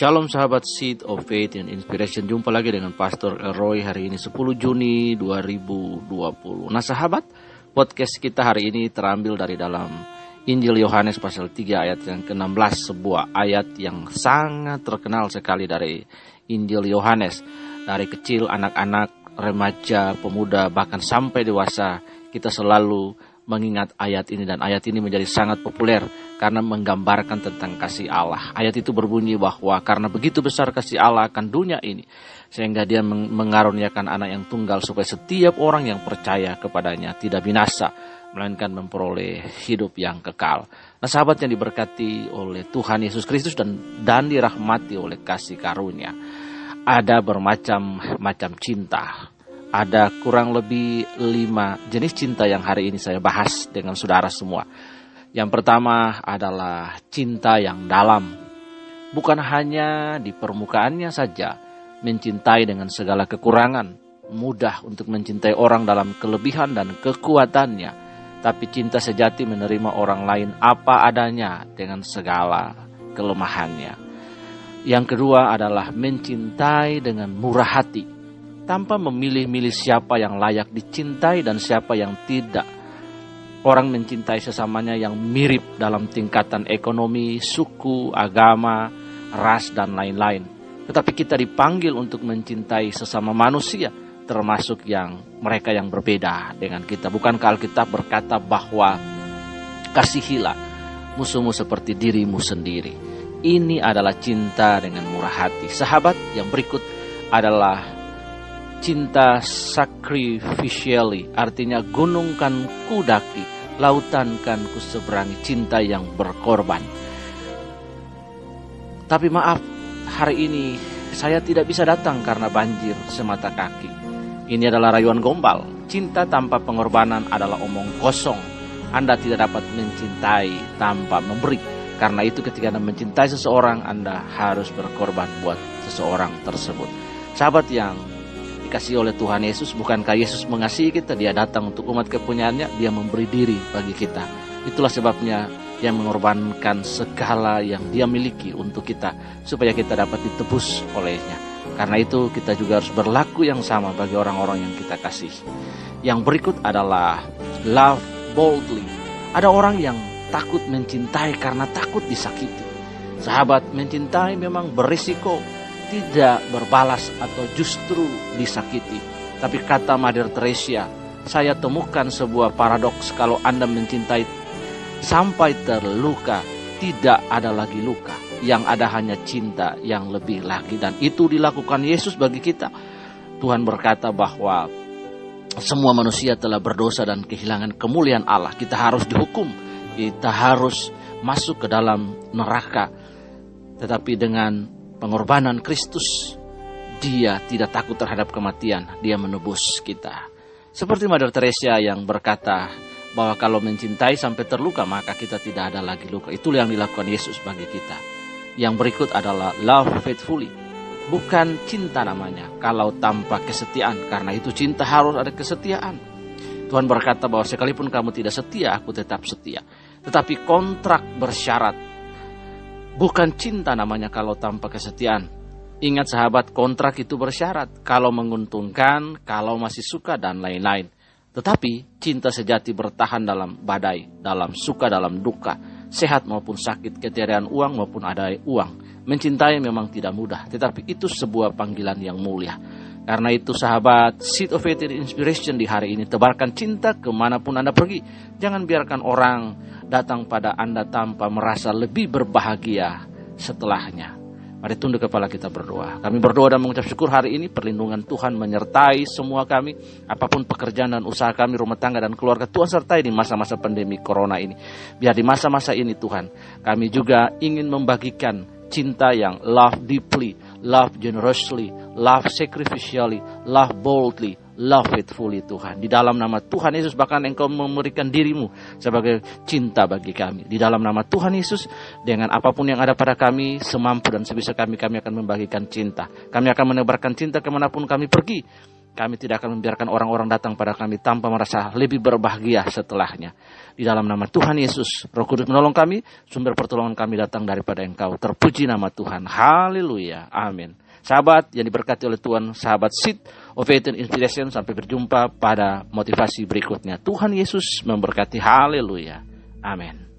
Shalom sahabat Seed of Faith and Inspiration. Jumpa lagi dengan Pastor Roy hari ini 10 Juni 2020 Nah sahabat podcast kita hari ini terambil dari dalam Injil Yohanes pasal 3 ayat yang ke-16 Sebuah ayat yang sangat terkenal sekali dari Injil Yohanes. Dari kecil anak-anak, remaja, pemuda bahkan sampai dewasa Kita selalu mengingat ayat ini dan ayat ini menjadi sangat populer karena menggambarkan tentang kasih Allah. Ayat itu berbunyi bahwa karena begitu besar kasih Allah akan dunia ini sehingga dia mengaruniakan anak yang tunggal supaya setiap orang yang percaya kepadanya tidak binasa melainkan memperoleh hidup yang kekal. Nah, sahabat yang diberkati oleh Tuhan Yesus Kristus dan dan dirahmati oleh kasih karunia. Ada bermacam-macam cinta ada kurang lebih lima jenis cinta yang hari ini saya bahas dengan saudara semua. Yang pertama adalah cinta yang dalam. Bukan hanya di permukaannya saja, mencintai dengan segala kekurangan, mudah untuk mencintai orang dalam kelebihan dan kekuatannya, tapi cinta sejati menerima orang lain apa adanya dengan segala kelemahannya. Yang kedua adalah mencintai dengan murah hati tanpa memilih-milih siapa yang layak dicintai dan siapa yang tidak. Orang mencintai sesamanya yang mirip dalam tingkatan ekonomi, suku, agama, ras, dan lain-lain. Tetapi kita dipanggil untuk mencintai sesama manusia, termasuk yang mereka yang berbeda dengan kita. Bukankah Alkitab berkata bahwa kasihilah musuhmu seperti dirimu sendiri. Ini adalah cinta dengan murah hati. Sahabat yang berikut adalah cinta sacrificially, artinya gunung kan kudaki, lautan kan kuseberangi, cinta yang berkorban. Tapi maaf, hari ini saya tidak bisa datang karena banjir semata kaki. Ini adalah rayuan gombal. Cinta tanpa pengorbanan adalah omong kosong. Anda tidak dapat mencintai tanpa memberi. Karena itu ketika Anda mencintai seseorang, Anda harus berkorban buat seseorang tersebut. Sahabat yang dikasih oleh Tuhan Yesus, bukankah Yesus mengasihi kita? Dia datang untuk umat kepunyaannya, dia memberi diri bagi kita. Itulah sebabnya dia mengorbankan segala yang dia miliki untuk kita, supaya kita dapat ditebus olehnya. Karena itu kita juga harus berlaku yang sama bagi orang-orang yang kita kasih. Yang berikut adalah love boldly. Ada orang yang takut mencintai karena takut disakiti. Sahabat mencintai memang berisiko, tidak berbalas atau justru disakiti. Tapi kata Mother Teresa, saya temukan sebuah paradoks kalau Anda mencintai sampai terluka, tidak ada lagi luka. Yang ada hanya cinta yang lebih lagi. Dan itu dilakukan Yesus bagi kita. Tuhan berkata bahwa semua manusia telah berdosa dan kehilangan kemuliaan Allah. Kita harus dihukum. Kita harus masuk ke dalam neraka. Tetapi dengan pengorbanan Kristus, dia tidak takut terhadap kematian, dia menebus kita. Seperti Mother Teresa yang berkata bahwa kalau mencintai sampai terluka maka kita tidak ada lagi luka. Itulah yang dilakukan Yesus bagi kita. Yang berikut adalah love faithfully. Bukan cinta namanya kalau tanpa kesetiaan. Karena itu cinta harus ada kesetiaan. Tuhan berkata bahwa sekalipun kamu tidak setia, aku tetap setia. Tetapi kontrak bersyarat Bukan cinta namanya kalau tanpa kesetiaan. Ingat sahabat, kontrak itu bersyarat. Kalau menguntungkan, kalau masih suka, dan lain-lain. Tetapi cinta sejati bertahan dalam badai, dalam suka, dalam duka, sehat maupun sakit, ketiadaan uang maupun ada uang. Mencintai memang tidak mudah, tetapi itu sebuah panggilan yang mulia. Karena itu sahabat, Seed of Faith Inspiration di hari ini tebarkan cinta ke mana pun Anda pergi. Jangan biarkan orang datang pada Anda tanpa merasa lebih berbahagia setelahnya. Mari tunduk kepala kita berdoa. Kami berdoa dan mengucap syukur hari ini perlindungan Tuhan menyertai semua kami. Apa pun pekerjaan dan usaha kami, rumah tangga dan keluarga Tuhan sertai di masa-masa pandemi corona ini. Biar di masa-masa ini Tuhan, kami juga ingin membagikan cinta yang love deeply, love generously, love sacrificially, love boldly, love faithfully Tuhan. Di dalam nama Tuhan Yesus bahkan engkau memberikan dirimu sebagai cinta bagi kami. Di dalam nama Tuhan Yesus dengan apa pun yang ada pada kami semampu dan sebisa kami kami akan membagikan cinta. Kami akan menebarkan cinta ke mana pun kami pergi. Kami tidak akan membiarkan orang-orang datang pada kami tanpa merasa lebih berbahagia setelahnya. Di dalam nama Tuhan Yesus, Roh Kudus menolong kami, sumber pertolongan kami datang daripada Engkau. Terpuji nama Tuhan. Haleluya. Amin. Sahabat yang diberkati oleh Tuhan, sahabat Seed of Faith and Inspiration, sampai berjumpa pada motivasi berikutnya. Tuhan Yesus memberkati. Haleluya. Amin.